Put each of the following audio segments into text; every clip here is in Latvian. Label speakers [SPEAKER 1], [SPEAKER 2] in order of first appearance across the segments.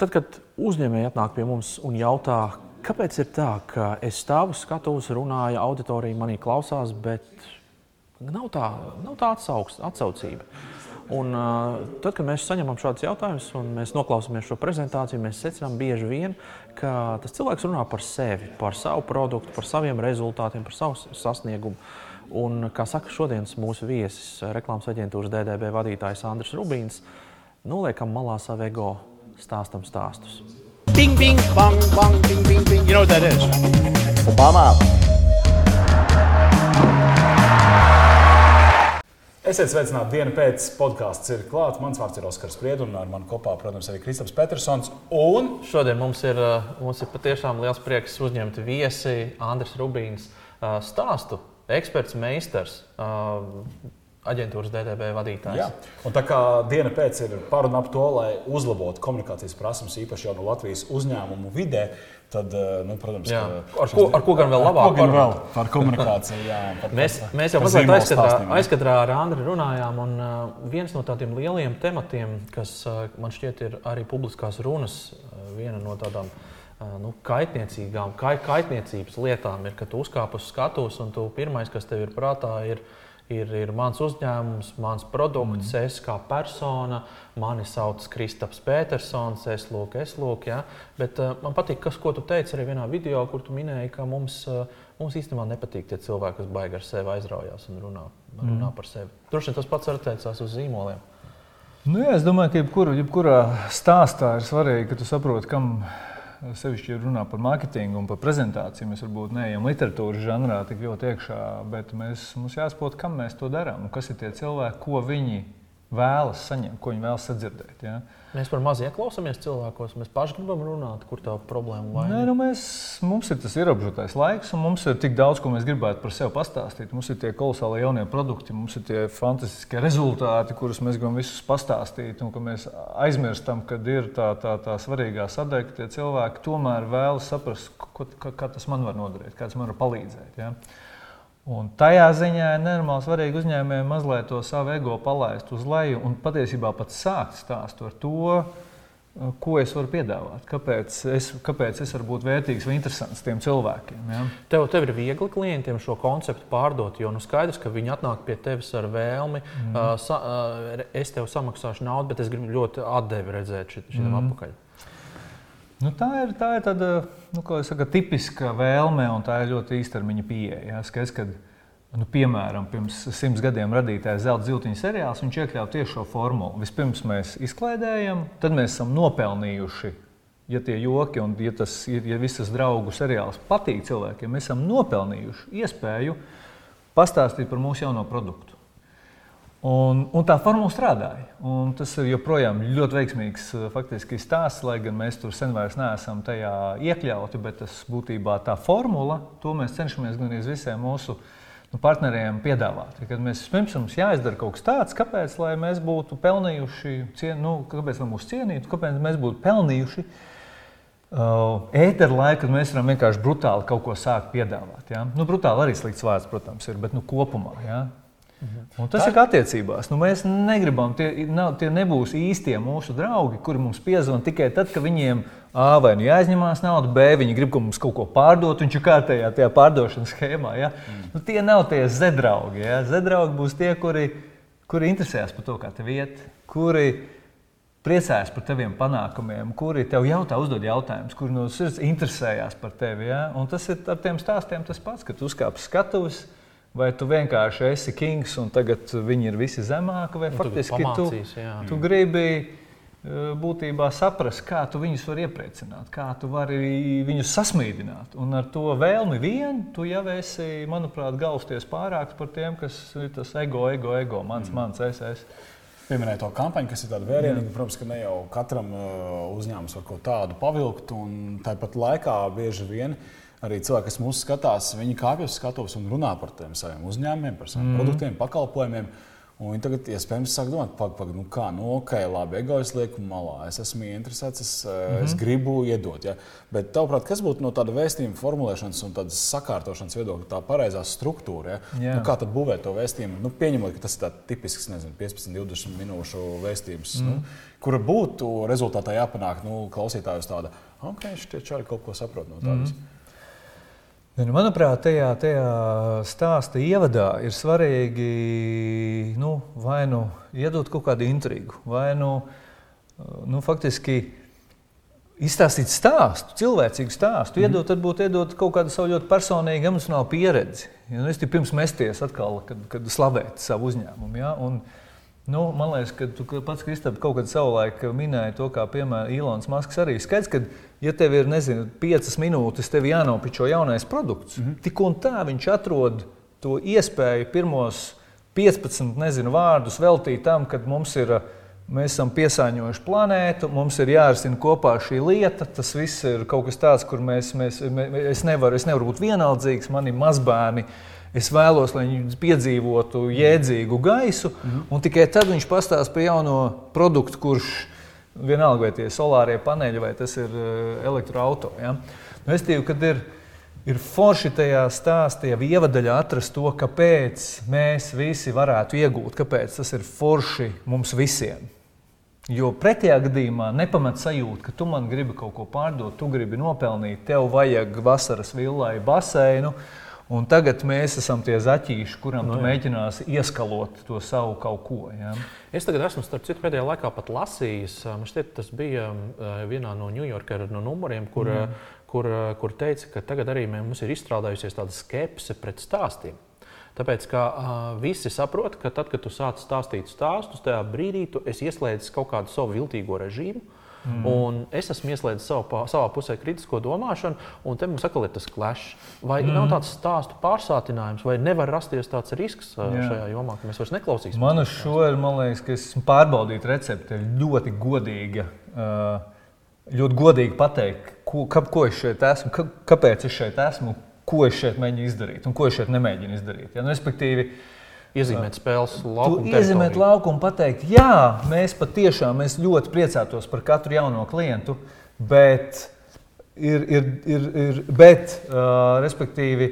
[SPEAKER 1] Tad, kad uzņēmēji atnāk pie mums un jautā, kāpēc ir tā, ka es stāvu skatos, runāju, auditorija manī klausās, bet nav tā, nav tā atsauks, atsaucība. Un, tad, kad mēs saņemam šādus jautājumus un mēs noklausāmies šo prezentāciju, mēs secinām bieži vien, ka tas cilvēks runā par sevi, par savu produktu, par saviem rezultātiem, par savu sasniegumu. Un, kā saka šodienas mūsu viesis, reklāmas aģentūras DDB vadītājs Andris Rubīns, noliekam malā savu ego, stāstam stāstus. Bing, bing, bang, bang, bing, bing, bing. You know what that is? Obama.
[SPEAKER 2] Esiet sveicināti dienas pēc podkāsts ir klāts. Mans vārds ir Oskars Spriedis, un ar mani kopā, protams, arī Kristaps Petersons. Un
[SPEAKER 1] šodien mums ir, uh, mums ir patiešām liels prieks uzņemt viesi Andris Rubīns uh, stāstu. Eksperts, meistars, uh, aģentūras DDB vadītājs. Jā.
[SPEAKER 2] Un tā kā diena pēc ir paruna ap to, lai uzlabotu komunikācijas prasības, īpaši jau no Latvijas uzņēmumu vidē, Tad, eh, nu, protams, jā.
[SPEAKER 1] ar, ko, ar ko gan vēl labāk
[SPEAKER 2] par, vēl par komunikāciju? Jā,
[SPEAKER 1] par, mēs, par, mēs jau mazliet aizkadrā, aizkadrā ar Andriu runājām, un uh, viens no tādiem lieliem tematiem, kas uh, man šķiet ir arī publiskās runas, uh, viena no tādām uh, nu, kaitniecīgām, kai, kaitniecības lietām ir, ka tu uzkāp uz skatuves un tu pirmais, kas tev ir prātā, ir ir, ir mans uzņēmums, mans produkts, mm. es kā persona, mani sauc Kristaps Petersons, es lūk, es lūk. Ja? Bet uh, man patīk, kas, ko tu teici arī vienā video, kur tu minēji, ka mums, uh, mums īstenībā nepatīk tie cilvēki, kas baigi ar sevi aizraujās un runā, mm. runā par sevi. Droši vien tas pats attiecās uz zīmoliem.
[SPEAKER 3] Nu, jā, es domāju, ka jebkura, jebkurā stāstā ir svarīgi, ka tu saproti, kam sevišķi runā par mārketingu un par prezentāciju. Mēs varbūt neejam literatūras žanrā tik ļoti iekšā, bet mēs, mums jāsaprot, kam mēs to darām un kas ir tie cilvēki, ko viņi vēlas saņemt, ko viņi vēlas sadzirdēt. Ja?
[SPEAKER 1] Mēs par maz ieklausāmies cilvēkos, mēs paši gribam runāt, kur tā problēma
[SPEAKER 3] ir. Nu mēs, mums ir tas ierobežotais laiks, un mums ir tik daudz, ko mēs gribētu par sevi pastāstīt. Mums ir tie kolosāli jaunie produkti, mums ir tie fantastiskie rezultāti, kurus mēs gribam visus pastāstīt. Un mēs aizmirstam, ka ir tā, tā, tā svarīgā sadaļa, ka tie cilvēki tomēr vēlas saprast, ko, kā, kā tas man var noderēt, kā tas man var palīdzēt. Ja? Un tajā ziņā ir nenormāli svarīgi uzņēmējiem mazliet to savu ego palaist uz leju un patiesībā pat sākt stāstu ar to, ko es varu piedāvāt. Kāpēc es, kāpēc es varu būt vērtīgs vai interesants tiem cilvēkiem? Ja?
[SPEAKER 1] Tev, tev ir viegli klientiem šo konceptu pārdot, jo nu skaidrs, ka viņi atnāk pie tevis ar vēlmi, mm. uh, sa, uh, es tev samaksāšu naudu, bet es gribu ļoti atdevi redzēt šitam mm. apakaļ.
[SPEAKER 3] Nu, tā ir, tā ir tāda nu, saka, tipiska vēlme, un tā ir ļoti īstermiņa pieeja. Ja? Skaidrs, kad, nu, piemēram, pirms simts gadiem radītais zelta ziltiņa seriāls, iekļāva tieši šo formulu. Vispirms mēs izklaidējam, tad mēs esam nopelnījuši. Ja tie joki un ja, tas, ja visas draugu seriāls patīk cilvēkiem, mēs esam nopelnījuši iespēju pastāstīt par mūsu jauno produktu. Un, un tā formula strādāja. Un tas ir joprojām ļoti veiksmīgs eh, faktiski, stāsts, lai gan mēs tur sen vairs neesam tajā iekļauti. Bet tas būtībā tā formula, to mēs cenšamies gan arī visiem mūsu nu, partneriem piedāvāt. Kad mēs pirms mums jāizdara kaut kas tāds, kāpēc mēs būtu pelnījuši, cien, nu, kāpēc mūs cienītu, kāpēc mēs būtu pelnījuši. Uh, Ēteru laiku, kad mēs varam vienkārši brutāli kaut ko sākt piedāvāt. Ja? Nu, brutāli arī slikts vārds, protams, ir, bet nu, kopumā. Ja? Un tas Tā... ir attiecībās. Nu, mēs negribam, tie, nav, tie nebūs īstie mūsu draugi, kuri mums piezvanīja tikai tad, kad viņiem A, vai nu jāizņemās nauda, B, viņi grib ka mums kaut ko pārdot, viņš ir kārtējā tajā pārdošanas schēmā. Ja? Mm. Nu, tie nav tie zedraugi. Ja? Zedraugi būs tie, kuri, kuri interesējas par to, kā tev iet, kuri priecājas par taviem panākumiem, kuri tev jautā, uzdod jautājumus, kuri no sirds interesējas par tevi. Ja? Un tas ir ar tiem stāstiem tas pats, kad tu uzkāp skatuves Vai tu vienkārši esi kings un tagad viņi ir visi zemāki, vai nu, faktiski tu, jā. tu gribi e, būtībā saprast, kā tu viņus vari iepriecināt, kā tu vari viņus sasmīdināt. Un ar to vēlmi vien tu jau esi, manuprāt, galvsties pārāks par tiem, kas ir tas ego, ego, ego, mans, mm. mans, es. es.
[SPEAKER 2] Pieminēja to kampaņu, kas ir tāda vērienīga. Protams, ka ne jau katram e, uzņēmumam var kaut tādu pavilkt, un tāpat laikā bieži vien uh, arī cilvēki, kas mūsu skatās, viņi kāpj uz skatuves un runā par tiem saviem uzņēmumiem, par saviem mm. produktiem, pakalpojumiem. Un viņi tagad, iespējams, sāk domāt, pag, pag, nu kā, nu, ok, labi, egoists lieku malā, es esmu interesēts, es, mm -hmm. es gribu iedot. Ja? Bet, tavuprāt, kas būtu no tāda vēstījuma formulēšanas un tādas sakārtošanas viedokļa, tā pareizā struktūra? Ja? Yeah. Nu, kā tad būvēt to vēstījumu? Nu, pieņemot, ka tas ir tipisks, nezinu, 15, 20 minūšu vēstījums, mm -hmm. nu, kura būtu rezultātā jāpanāk nu, klausītājus tāda, ok, šie čari kaut ko saprot no tādas. Mm -hmm.
[SPEAKER 3] Nu, manuprāt, tajā, tajā stāsta ievadā ir svarīgi nu, vai nu iedot kaut kādu intrigu, vai nu, nu faktiski izstāstīt stāstu, cilvēcīgu stāstu, mm. iedot, varbūt iedot kaut kādu savu ļoti personīgu emocionālu pieredzi. Ja, nu, es tikai pirms mesties atkal, kad, kad slavēt savu uzņēmumu. Ja, un, Nu, man liekas, ka tu pats, Kristap, kaut kad savulaik minēji to, kā piemēram Ilons Masks arī skaidrs, ka, ja tev ir, nezinu, piecas minūtes, tev jānopičo jaunais produkts, mm -hmm. tik un tā viņš atrod to iespēju pirmos 15, nezinu, vārdus veltīt tam, kad mums ir, mēs esam piesāņojuši planētu, mums ir jārisina kopā šī lieta, tas viss ir kaut kas tāds, kur mēs, mēs, mēs es, nevaru, es nevaru būt vienaldzīgs, man ir mazbērni, Es vēlos, lai viņi piedzīvotu jēdzīgu gaisu, mm -hmm. un tikai tad viņš pastāsta par jauno produktu, kurš vienalga vai tie ir solārie paneļi vai tas ir eh, elektroautorāts. Ja? Nu, es teiktu, ka ir, ir forši tajā stāstā, jau ievadaļā atrast to, kāpēc mēs visi varētu iegūt, kāpēc tas ir forši mums visiem. Jo pretējā gadījumā nepamat sajūta, ka tu man gribi kaut ko pārdot, tu gribi nopelnīt, tev vajag vasaras villai baseinu. Un tagad mēs esam tie zaķīši, kuram no, nu mēģinās ieskalot to savu kaut ko. Ja?
[SPEAKER 1] Es tagad esmu starp citu pēdējā laikā pat lasījis, man šķiet, tas bija vienā no New Yorker no numuriem, kur, mm. kur, kur teica, ka tagad arī mums ir izstrādājusies tāda skepse pret stāstiem. Tāpēc, ka uh, visi saprot, ka tad, kad tu sāc stāstīt stāstus, tajā brīdī tu ieslēdz kaut kādu savu viltīgo režīmu. Uh, Mm. Es esmu ieslēdzis savu, savā pusē kritisko domāšanu, un te mums atkal ir tas klešs. Vai mm. nav tāds stāstu pārsātinājums, vai nevar rasties tāds risks Jā. šajā jomā, ka mēs vairs neklausīsimies?
[SPEAKER 3] Man uz šo ir, man liekas, ka esmu pārbaudījis recepti ļoti godīgi. Ļoti godīgi pateikt, ko, ko es šeit esmu, kāpēc es šeit esmu, ko es šeit mēģinu izdarīt un ko es šeit nemēģinu izdarīt. Ja? Nu, respektīvi, uh,
[SPEAKER 1] iezīmēt spēles laukumu.
[SPEAKER 3] Iezīmēt laukumu, pateikt, jā, mēs patiešām mēs ļoti priecātos par katru jauno klientu, bet, ir, ir, ir, ir, bet uh, respektīvi,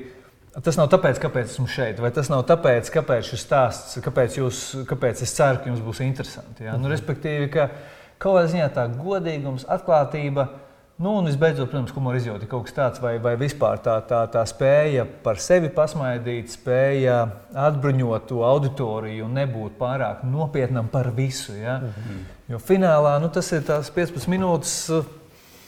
[SPEAKER 3] tas nav tāpēc, kāpēc esmu šeit, vai tas nav tāpēc, kāpēc šis stāsts, kāpēc, jūs, kāpēc es ceru, ka jums būs interesanti. Ja? Nu, respektīvi, ka kaut kādā ziņā tā godīgums, atklātība Nu, un visbeidzot, protams, humora izjūta kaut kas tāds, vai, vai vispār tā, tā, tā spēja par sevi pasmaidīt, spēja atbruņot to auditoriju un nebūt pārāk nopietnam par visu. Ja? -hmm. Jo finālā nu, tas ir 15 minūtes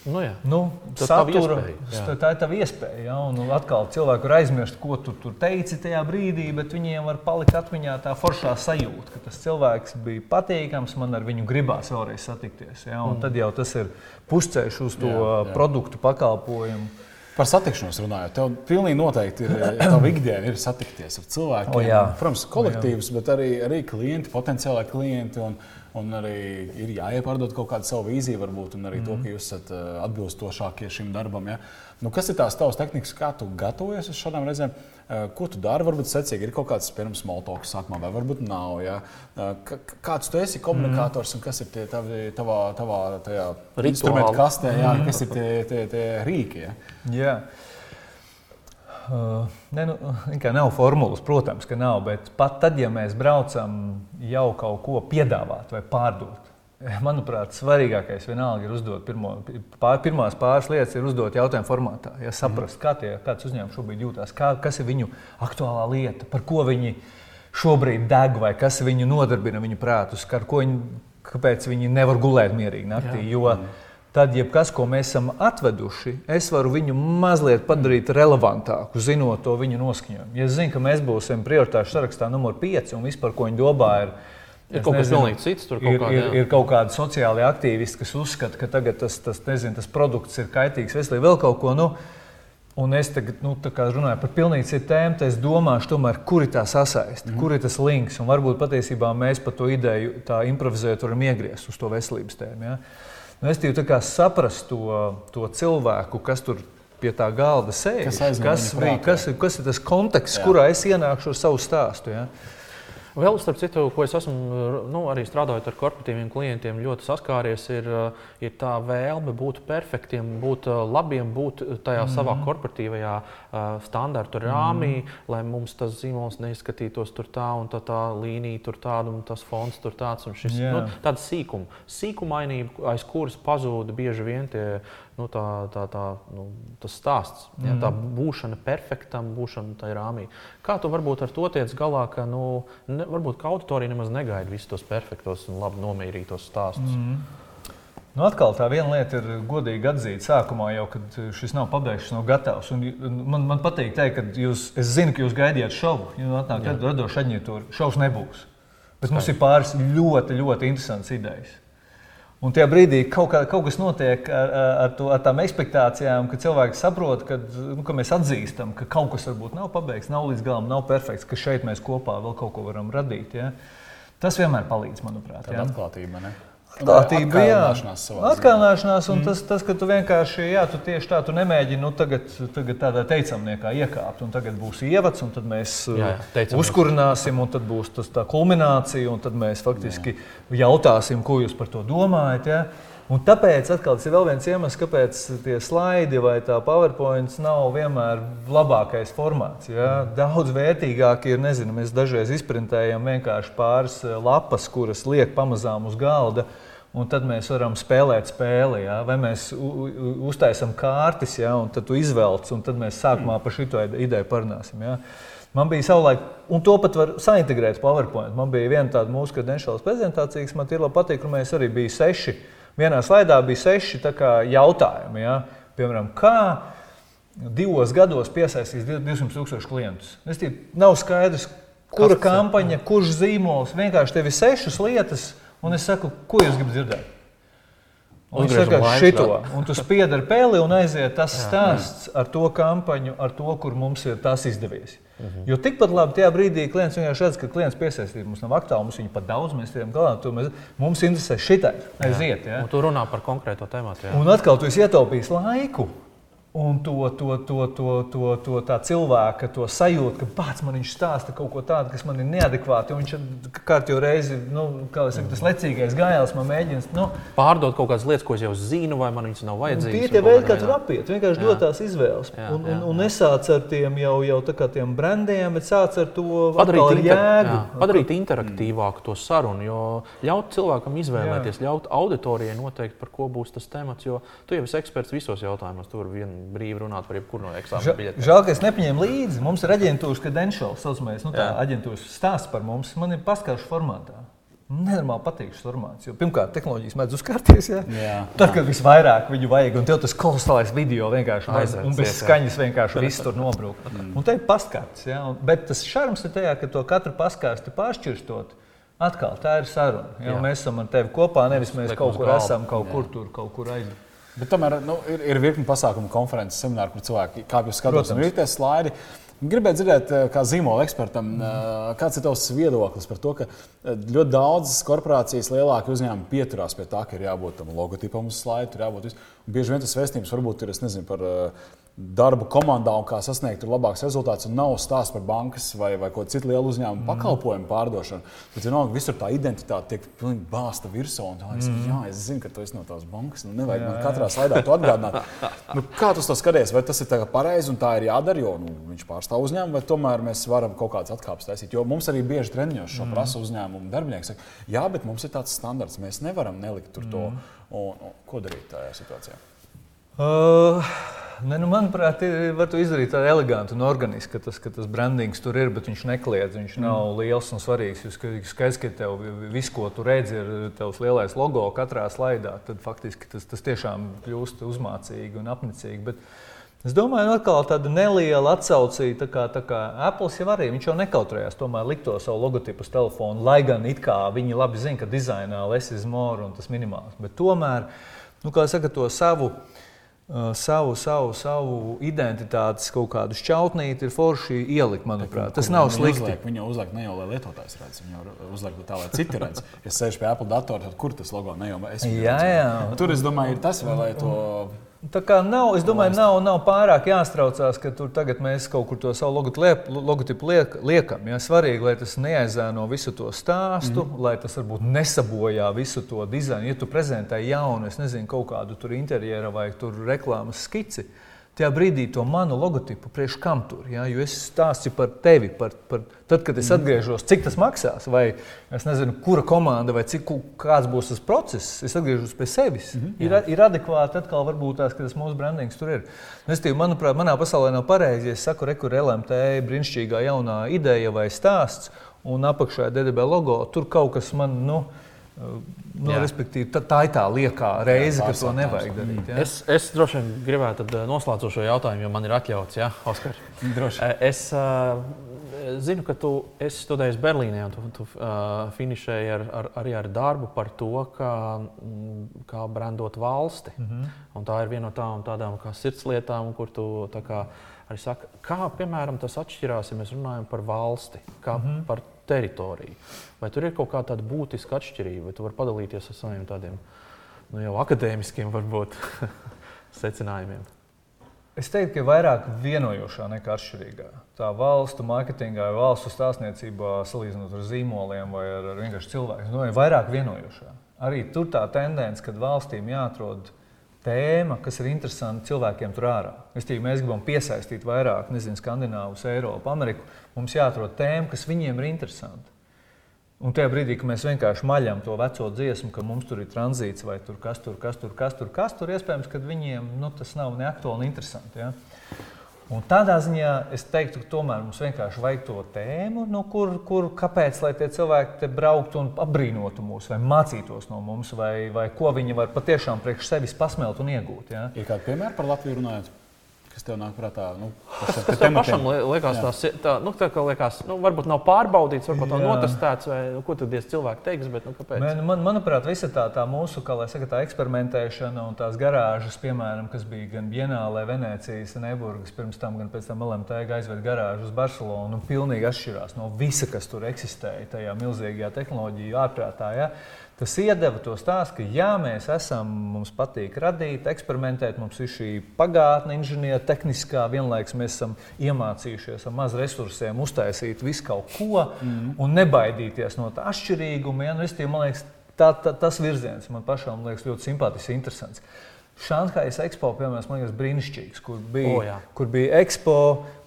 [SPEAKER 1] Nu, jā.
[SPEAKER 3] nu, satura, tā, tā ir tava iespēja. Ja? Un atkal cilvēki var aizmirst, ko tu tur teici tajā brīdī, bet viņiem var palikt atmiņā tā foršā sajūta, ka tas cilvēks bija patīkams, man ar viņu gribās vēlreiz satikties. Ja? Un mm. tad jau tas ir pusceļš uz to jā, jā. produktu pakalpojumu.
[SPEAKER 2] Par satikšanos runājot, tev pilnīgi noteikti ir tā ikdiena, ir satikties ar cilvēkiem. O, jā. Protams, kolektīvs, o, jā. bet arī, arī klienti, potenciāli klienti. Un, Un arī ir jāiepārdod kaut kāda savu vīziju, varbūt, un arī mm -hmm. to, ka jūs esat uh, atbilstošākie šim darbam. Ja? Nu, kas ir tās tavas tehnikas, kā tu gatavojies uz šādām reizēm? Uh, ko tu dari? Varbūt secīgi ir kaut kāds pirms maltokas sākumā, vai varbūt nav. Ja? Uh, kāds tu esi komunikators un kas ir tie tavi, tavā, tavā instrumentu kastē, jā, -hmm. kas ir tie, tie, tie rīki? Ja?
[SPEAKER 3] Yeah. Uh, ne, nu, nav formulas, protams, ka nav. Bet pat tad, ja mēs braucam jau kaut ko piedāvāt vai pārdot, manuprāt, svarīgākais vienalga ir uzdot pirmo, pār, pirmās pāris lietas, ir uzdot jautājumu formātā. Ja saprast, kā tie, kāds uzņēmums šobrīd jūtas, kā, kas ir viņu aktuālā lieta, par ko viņi šobrīd deg vai kas viņu nodarbina viņu prātus, viņi, kāpēc viņi nevar gulēt mierīgi naktī. Jā. Jo, mm tad jebkas, ko mēs esam atveduši, es varu viņu mazliet padarīt relevantāku, zinot to viņu noskaņojumu. Ja es zinu, ka mēs būsim prioritāšu sarakstā numur 5 un vispār ko viņi domā. Ir,
[SPEAKER 1] Ir kaut kas pilnīgi cits. Tur
[SPEAKER 3] ir, kādā, ir, ir kaut kādi sociāli aktīvisti, kas uzskata, ka tagad tas, tas, nezinu, tas produkts ir kaitīgs veselībai, vēl kaut ko. Nu, un es tagad nu, runāju par pilnīgi citu tēmu, tad es domāšu, tomēr, kur ir tā sasaiste, mm. kur ir tas links. Un varbūt patiesībā mēs par to ideju tā improvizējot varam iegriezt uz to veselības tēmu. Ja? Nu, es tikai saprast to, to cilvēku, kas tur pie tā galda sēž. Kas, kas, kas, kas ir tas konteksts, Jā. kurā es ienākšu ar savu stāstu? Ja?
[SPEAKER 1] Vēl starp citu, ko es esmu nu, arī strādājot ar korporatīviem klientiem, ļoti saskāries, ir, eh, ir tā vēlme būt perfektiem, būt eh, labiem, būt tajā mm. savā korporatīvajā uh, standarta rāmī, mm. lai mums tas zīmols neizskatītos tur tā un tā, tā līnija tur tāda un tas fons tur tāds un šis. Yeah. Nu, tāda sīkuma, sīkumainība, aiz kuras pazūd bieži vien tie nu, tā, tā, tā, nu, tas stāsts. Ja, tā mhm. būšana perfektam, būšana tajā rāmī. Kā tu varbūt ar to tiec galā, ka nu, ne, varbūt ka auditorija nemaz negaida visus tos perfektos un labi nomierītos stāstus? Mm.
[SPEAKER 3] Nu, atkal tā viena lieta ir godīgi atzīt sākumā, jau, kad šis nav pabeigts, nav gatavs. Un man, man patīk teikt, ka jūs, es zinu, ka jūs gaidījāt šovu. Ja atnāk, kad radoša aģentūra, šovs nebūs. Bet Skaidrs. mums ir pāris ļoti, ļoti interesantas idejas. Un tajā brīdī kaut, kā, kaut kas notiek ar, ar, to, ar tām expectācijām, ka cilvēki saprot, ka, nu, ka mēs atzīstam, ka kaut kas varbūt nav pabeigts, nav līdz galam, nav perfekts, ka šeit mēs kopā vēl kaut ko varam radīt. Ja? Tas vienmēr palīdz, manuprāt.
[SPEAKER 2] Tāda atklātība. Ne?
[SPEAKER 3] Atklātība, jā, atklāšanās, un mm. tas, tas, ka tu vienkārši, jā, tu tieši tā, tu nemēģini, nu, tagad, tagad tādā teicamniekā iekāpt, un tagad būs ievads, un tad mēs jā, jā, uh, uzkurināsim, un tad būs tas tā kulminācija, un tad mēs faktiski jā. jautāsim, ko jūs par to domājat. Ja? Un tāpēc atkal, tas ir vēl viens iemesls, kāpēc tie slaidi vai tā PowerPoint nav vienmēr labākais formāts. Ja? Daudz vērtīgāk ir, nezinu, mēs dažreiz izprintējam vienkārši pāris eh, lapas, kuras liek pamazām uz galda. Un tad mēs varam spēlēt spēli, ja? vai mēs uztaisām kārtas, ja? un tad tu izvelc, un tad mēs sākumā par šo ideju parunāsim. Ja? Man bija savulaik, un to pat var saintegrēt PowerPoint. Man bija viena tāda mūsu kredenšālas prezentācija, kas man ir labi patīk, kur mēs arī bijām seši Vienā slaidā bija seši jautājumi. Ja? Piemēram, kā divos gados piesaistīs 200 tūkstošu klientus? Es tie, nav skaidrs, kura Kas kampaņa, kurš zīmols. Vienkārši tev ir sešas lietas, un es saku, ko jūs gribat dzirdēt. Un viņš saka, šito, un tu spied ar peli un aiziet tas stāsts ar to kampaņu, ar to, kur mums ir tas izdevies. Mhm. Jo tikpat labi tajā brīdī klients vienkārši redz, ka klients piesaistīt mums nav aktuāli, mums viņa pat daudz, mēs tiekam galā, to mēs, mums interesē šitai, aiziet. Ja?
[SPEAKER 1] Un tu runā par konkrēto tēmu.
[SPEAKER 3] Un atkal tu esi ietaupījis laiku. Un to, to, to, to, to, to tā cilvēka to sajūtu, ka pats man viņš stāsta kaut ko tādu, kas man ir neadekvāti. Viņš kārtībā reizi, nu, kā jau teicu, tas lecīgais gājējs man mēģina nu,
[SPEAKER 1] pārdot kaut kādas lietas, ko es jau zinu, vai man viņas nav vajadzīgas.
[SPEAKER 3] Tie ir veidi, kā tur apiet. Vienkārši dot tās izvēles. Jā, un, un, un nesāc ar tiem jau, jau tā kā tiem brandiem, bet sāc ar to padarīt, inter, jēgu. Jā,
[SPEAKER 1] padarīt interaktīvāku to sarunu, jo ļaut cilvēkam izvēlēties, jā. ļaut auditorijai noteikt, par ko būs tas temats. Jo tu jau esi eksperts visos jautājumos. Tur vien brīvi runāt par jebkuru no eksāmena biļetēm.
[SPEAKER 3] Žēl, ka es nepaņēmu līdzi. Mums ir aģentūras credentials, saucamais, nu, tā Jā. aģentūras stāsts par mums. Man ir paskaidrs formātā. Nenormāli patīk šis formāts. Jo, pirmkārt, tehnoloģijas mēdz uzkārties. Ja? Jā. Tad, kad visvairāk viņu vajag, un tev tas kolosālais video vienkārši aizsver, un bez skaņas vienkārši viss tur nobrūk. Mm. Un te ir paskats. Ja? Bet tas šarms ir tajā, ka to katru paskāsti pāršķirstot. Atkal tā ir saruna. Ja? Mēs esam ar tevi kopā, nevis mēs kaut kur esam, kaut kur tur, kaut kur aizjūtam.
[SPEAKER 2] Bet tomēr nu, ir, ir virkni pasākumu, konferences, semināru, kur cilvēki kāpj uz skatuves. Ir tie slaidi. Gribētu dzirdēt, eh, kā zīmola ekspertam, mm. kāds ir tavs viedoklis par to, ka eh, ļoti daudzas korporācijas, lielākie uzņēmumi pieturās pie tā, ka ir jābūt tam logotipam uz slaidu, tur jābūt. Bieži vien tas vēstījums varbūt ir nezinu, par darbu komandā un kā sasniegt labākus rezultātus. Nav stāsts par bankas vai, vai ko citu lielu uzņēmumu mm. pakalpojumu pārdošanu. Bet vienalga, visur tā identitāte tiek pilnīgi bāzta virsū. Es, mm. Jā, es zinu, ka tu esi no tās bankas. Nu, nevajag jā, man katrā slaidā to atgādināt. nu, kā tu to skaties? Vai tas ir pareizi un tā ir jādara, jo nu, viņš pārstāv uzņēmumu, vai tomēr mēs varam kaut kādas atkāpes taisīt? Jo mums arī bieži treniņos šo mm. prasa uzņēmumu darbinieki. Saka, jā, bet mums ir tāds standarts, mēs nevaram nelikt tur to. Mm. Un, un, ko darīt tajā situācijā?
[SPEAKER 3] Uh, ne, nu, manuprāt, ir, var to izdarīt tā eleganti un organiski, ka tas, ka tas brandings tur ir, bet viņš nekliedz. Viņš mm. nav liels un svarīgs. Jūs skaidrs, ka tev viss, ko tu redzi, ir tavs lielais logo katrā slaidā. Tad faktiski tas, tas tiešām kļūst uzmācīgi un apnicīgi. Bet, Es domāju, ka tā tāda neliela atsaucīja, tā kā, tā kā Apple jau arī viņš jau nekautrējās, tomēr likt to savu logotipu uz telefona, lai gan it kā viņi labi zina, ka dizainā less is more un tas minimāls. Bet tomēr, nu, kā saka, to savu Uh, savu, savu, savu identitātes kaut kādu šķautnīti ir forši ielikt, manuprāt. Tas nav slikti.
[SPEAKER 2] Uzliek, viņa uzliek ne jau lai lietotājs redz, viņa uzliek tā, lai citi redz. Ja sēž pie Apple datora, tad kur tas logo ne jau es.
[SPEAKER 3] Jā, jā.
[SPEAKER 2] Tur es domāju, ir tas vēl, lai to
[SPEAKER 3] Tā kā nav, es domāju, nav, nav pārāk jāstraucās, ka tur tagad mēs kaut kur to savu logotipu liek, liekam. Ja? Svarīgi, lai tas neaizēno visu to stāstu, mm -hmm. lai tas varbūt nesabojā visu to dizainu. Ja tu prezentē jaunu, es nezinu, kaut kādu tur interjera vai tur reklāmas skici, tajā brīdī to manu logotipu priekš kam tur. Ja? Jo es stāstu par tevi, par, par tad, kad es mhm. atgriežos, cik tas maksās, vai es nezinu, kura komanda, vai cik, kāds būs tas process. Es atgriežos pie sevis. Mm -hmm. ir, ir adekvāti atkal varbūt tās, ka tas mūsu brandings tur ir. Es tīvi, manuprāt, manā pasaulē nav pareizi, ja es saku, rekur LMT brīnišķīgā jaunā ideja vai stāsts, un apakšā ir DDB logo. Tur kaut kas man. Nu, Nu, respektīvi, tā, tā ir tā liekā reize, ka to nevajag darīt. Ja?
[SPEAKER 1] Es, es droši vien gribētu eh, noslēdzošo jautājumu, jo man ir atļauts, ja, Oskar. Eh, es uh, zinu, ka tu esi studējis Berlīnē un tu, tu uh, finišēji ar, ar, arī ar darbu par to, kā, mm, kā brandot valsti. Mm -hmm. Un tā ir viena no tām tādām kā sirdslietām, kur tu kā, arī saki, kā piemēram tas atšķirās, ja mēs runājam par valsti, kā mm -hmm. par teritoriju. Vai tur ir kaut kāda būtiska atšķirība, vai tu vari padalīties ar saviem tādiem nu, jau akadēmiskiem varbūt, secinājumiem?
[SPEAKER 3] Es teiktu, ka vairāk vienojošā nekā atšķirīgā. Tā valstu mārketingā valstu stāstniecībā, salīdzinot ar zīmoliem vai ar, vienkārši cilvēkiem, nu, ir vairāk vienojošā. Arī tur tā tendence, ka valstīm jāatrod tēma, kas ir interesanta cilvēkiem tur ārā. Tī, mēs gribam piesaistīt vairāk, nezinu, Skandināvus, Eiropu, Ameriku. Mums jāatrod tēma, kas viņiem ir interesanta. Un tajā brīdī, kad mēs vienkārši maļam to veco dziesmu, ka mums tur ir tranzīts vai tur kas tur, kas tur, kas tur, kas tur, iespējams, ka viņiem nu, tas nav ne aktuāli un interesanti. Ja? Un tādā ziņā es teiktu, ka tomēr mums vienkārši vajag to tēmu, no kur, kur kāpēc tie cilvēki te brauktu un apbrīnotu mūs, vai mācītos no mums, vai, vai ko viņi var patiešām priekš sevis pasmelt un iegūt. Ja?
[SPEAKER 2] Ir kādi piemēri par Latviju runājot? Kas tev nāk prātā? Nu,
[SPEAKER 1] kas kas tev pašam liekas, tās, tā, nu, tā kā liekas, nu, varbūt nav pārbaudīts, varbūt nav notestēts, vai nu, ko tad cilvēki teiks. Bet, nu, kāpēc?
[SPEAKER 3] Man, man, manuprāt, visa tā, tā mūsu saka, tā eksperimentēšana un tās garāžas, piemēram, kas bija gan Bienālē, Venecijas, Neburgas, pirms tam, gan pēc tam LMT aizved garāžu uz Barcelonu, nu, pilnīgi atšķirās no visa, kas tur eksistēja tajā milzīgajā tehnoloģiju ārprātā. Ja? Tas iedeva to stāstu, ka jā, mēs esam, mums patīk radīt, eksperimentēt, mums ir šī pagātne, inženieru, tehniskā, vienlaikus mēs esam iemācījušies ar maz resursiem uztaisīt visu kaut ko mm. un nebaidīties no tā atšķirīguma. Ja? Nu, es, tie, man liekas, tā, tā, tas virziens man pašam liekas ļoti simpātisks, interesants. Šanhajas ekspo, piemēram, man liekas, brīnišķīgs, kur bija, oh, jā. kur bija ekspo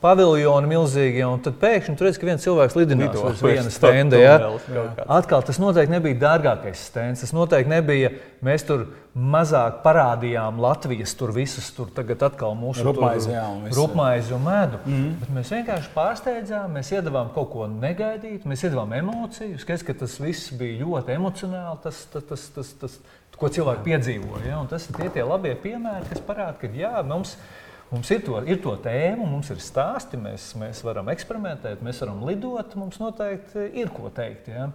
[SPEAKER 3] paviljoni milzīgi, un tad pēkšņi tur redz, ka viens cilvēks lidinās uz vienas stenda. Ja? Atkal tas noteikti nebija dārgākais stends, tas noteikti nebija, mēs tur mazāk parādījām Latvijas tur visus, tur tagad atkal mūsu
[SPEAKER 2] rupmaizi
[SPEAKER 3] un, un medu. Mm -hmm. Bet mēs vienkārši pārsteidzām, mēs iedavām kaut ko negaidītu, mēs iedavām emociju. Skaidrs, ka tas viss bija ļoti emocionāli, tas, tas, tas, tas, tas ko cilvēki piedzīvo. Ja? Un tas ir tie, tie labie piemēri, kas parāda, ka jā, mums, mums ir, to, ir to tēmu, mums ir stāsti, mēs, mēs varam eksperimentēt, mēs varam lidot, mums noteikti ir ko teikt. Ja?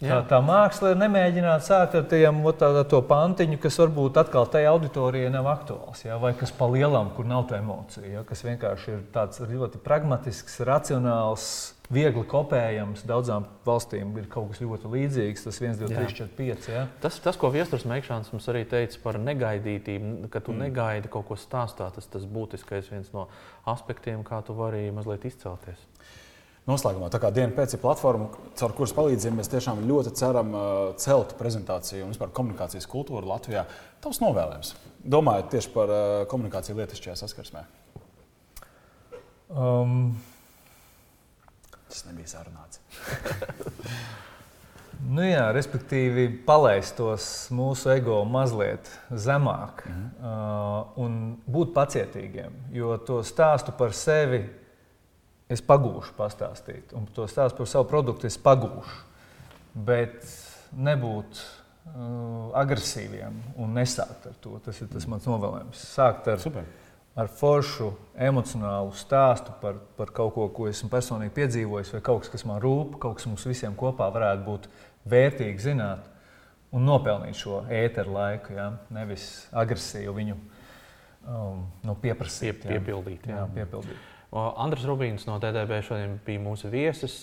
[SPEAKER 3] Tā, tā māksla ir nemēģināt sākt ar tiem, tā, to pantiņu, kas varbūt atkal tajā auditorijai nav aktuāls, ja? vai kas pa lielam, kur nav tā emocija, ja? kas vienkārši ir tāds ļoti pragmatisks, racionāls viegli kopējams. Daudzām valstīm ir kaut kas ļoti līdzīgs. Tas 1, 2, 3, 4, 5. Ja?
[SPEAKER 1] Tas, tas, ko Viestures Meikšāns mums arī teica par negaidītību, ka tu mm. negaidi kaut ko stāstā, tas ir būtiskais viens no aspektiem, kā tu vari mazliet izcelties.
[SPEAKER 2] Noslēgumā, tā kā diena pēc ir platforma, caur kuras palīdzību mēs tiešām ļoti ceram uh, celt prezentāciju un vispār komunikācijas kultūru Latvijā. Tavs novēlējums, domājot tieši par uh, komunikāciju lietišķajā saskarsmē? Um, Tas nebija sarunāts.
[SPEAKER 3] nu jā, respektīvi, palaist tos mūsu ego mazliet zemāk mm -hmm. uh, un būt pacietīgiem. Jo to stāstu par sevi es pagūšu pastāstīt, un to stāstu par savu produktu es pagūšu. Bet nebūt uh, agresīviem un nesākt ar to. Tas ir tas mans novēlējums. Sākt ar
[SPEAKER 2] Super
[SPEAKER 3] ar foršu emocionālu stāstu par, par kaut ko, ko esmu personīgi piedzīvojis, vai kaut kas, kas man rūp, kaut kas mums visiem kopā varētu būt vērtīgi zināt un nopelnīt šo ēteru laiku, ja? nevis agresīvu viņu um, nu, pieprasīt.
[SPEAKER 1] Pie, piepildīt.
[SPEAKER 3] Jā. Jā, piepildīt.
[SPEAKER 1] Andris Rubīns no TTB šodien bija mūsu viesis.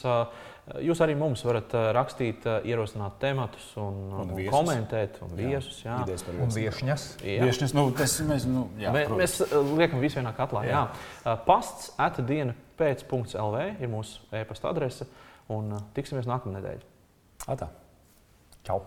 [SPEAKER 1] Jūs arī mums varat rakstīt, ierosināt tematus un, un, un komentēt, un viesus. Jā, jā.
[SPEAKER 3] un viesņas.
[SPEAKER 2] Viesņas nu, tas, mēs, nu, jā,
[SPEAKER 1] mēs, mēs liekam visu vienā katlā. Jā. Jā. Pasts atdiena pēc.lv ir mūsu e-pasta adrese, un tiksimies nākamā nedēļa.
[SPEAKER 2] Atā.
[SPEAKER 3] Čau!